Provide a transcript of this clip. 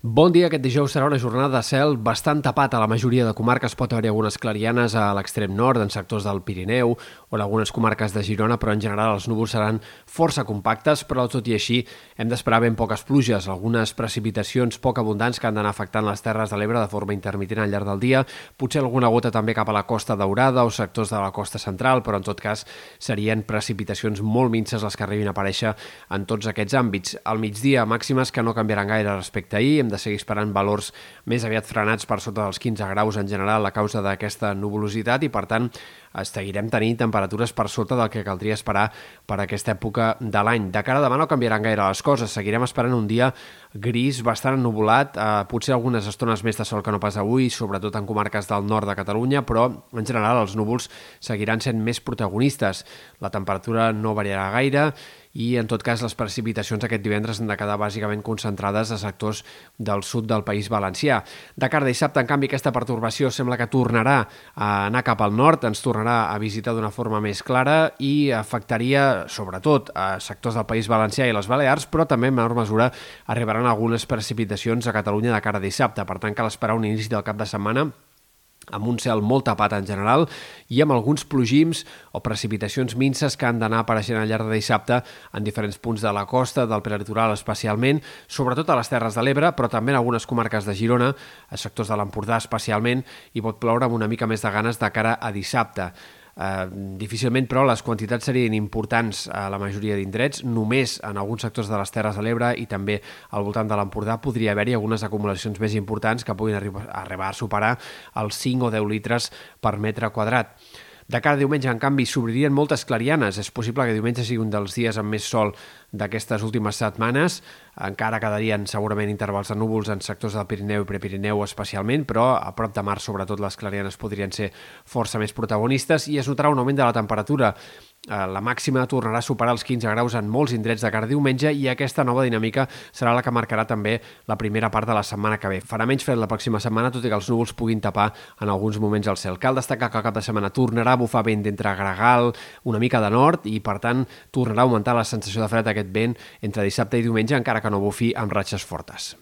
Bon dia, aquest dijous serà una jornada de cel bastant tapat a la majoria de comarques. Pot haver algunes clarianes a l'extrem nord, en sectors del Pirineu o en algunes comarques de Girona, però en general els núvols seran força compactes, però tot i així hem d'esperar ben poques pluges, algunes precipitacions poc abundants que han d'anar afectant les terres de l'Ebre de forma intermitent al llarg del dia, potser alguna gota també cap a la costa daurada o sectors de la costa central, però en tot cas serien precipitacions molt minces les que arribin a aparèixer en tots aquests àmbits. Al migdia, màximes que no canviaran gaire respecte a ahir, hem de seguir esperant valors més aviat frenats per sota dels 15 graus en general a causa d'aquesta nuvolositat i, per tant, seguirem tenint temperatures per sota del que caldria esperar per aquesta època de l'any. De cara a demà no canviaran gaire les coses, seguirem esperant un dia gris, bastant ennubulat, eh, potser algunes estones més de sol que no pas avui, sobretot en comarques del nord de Catalunya, però en general els núvols seguiran sent més protagonistes. La temperatura no variarà gaire i en tot cas les precipitacions aquest divendres han de quedar bàsicament concentrades a sectors del sud del País Valencià. De cara a dissabte, en canvi, aquesta pertorbació sembla que tornarà a anar cap al nord, ens tornarà a visitar d'una forma més clara i afectaria sobretot a sectors del País Valencià i les Balears, però també en menor mesura arribaran algunes precipitacions a Catalunya de cara a dissabte. Per tant, cal esperar un inici del cap de setmana amb un cel molt tapat en general i amb alguns plogims o precipitacions minces que han d'anar apareixent al llarg de dissabte en diferents punts de la costa, del prelitoral especialment, sobretot a les Terres de l'Ebre, però també en algunes comarques de Girona, a sectors de l'Empordà especialment, i pot ploure amb una mica més de ganes de cara a dissabte. Eh, difícilment, però, les quantitats serien importants a la majoria d'indrets. Només en alguns sectors de les Terres de l'Ebre i també al voltant de l'Empordà podria haver-hi algunes acumulacions més importants que puguin arribar, a superar els 5 o 10 litres per metre quadrat. De cara a diumenge, en canvi, s'obririen moltes clarianes. És possible que diumenge sigui un dels dies amb més sol d'aquestes últimes setmanes. Encara quedarien segurament intervals de núvols en sectors del Pirineu i Prepirineu especialment, però a prop de mar, sobretot, les clarianes podrien ser força més protagonistes i es notarà un augment de la temperatura. Eh, la màxima tornarà a superar els 15 graus en molts indrets de cara diumenge i aquesta nova dinàmica serà la que marcarà també la primera part de la setmana que ve. Farà menys fred la pròxima setmana, tot i que els núvols puguin tapar en alguns moments el cel. Cal destacar que el cap de setmana tornarà a bufar vent d'entre gregal, una mica de nord, i per tant tornarà a augmentar la sensació de fred aquest vent entre dissabte i diumenge, encara que no bufi amb ratxes fortes.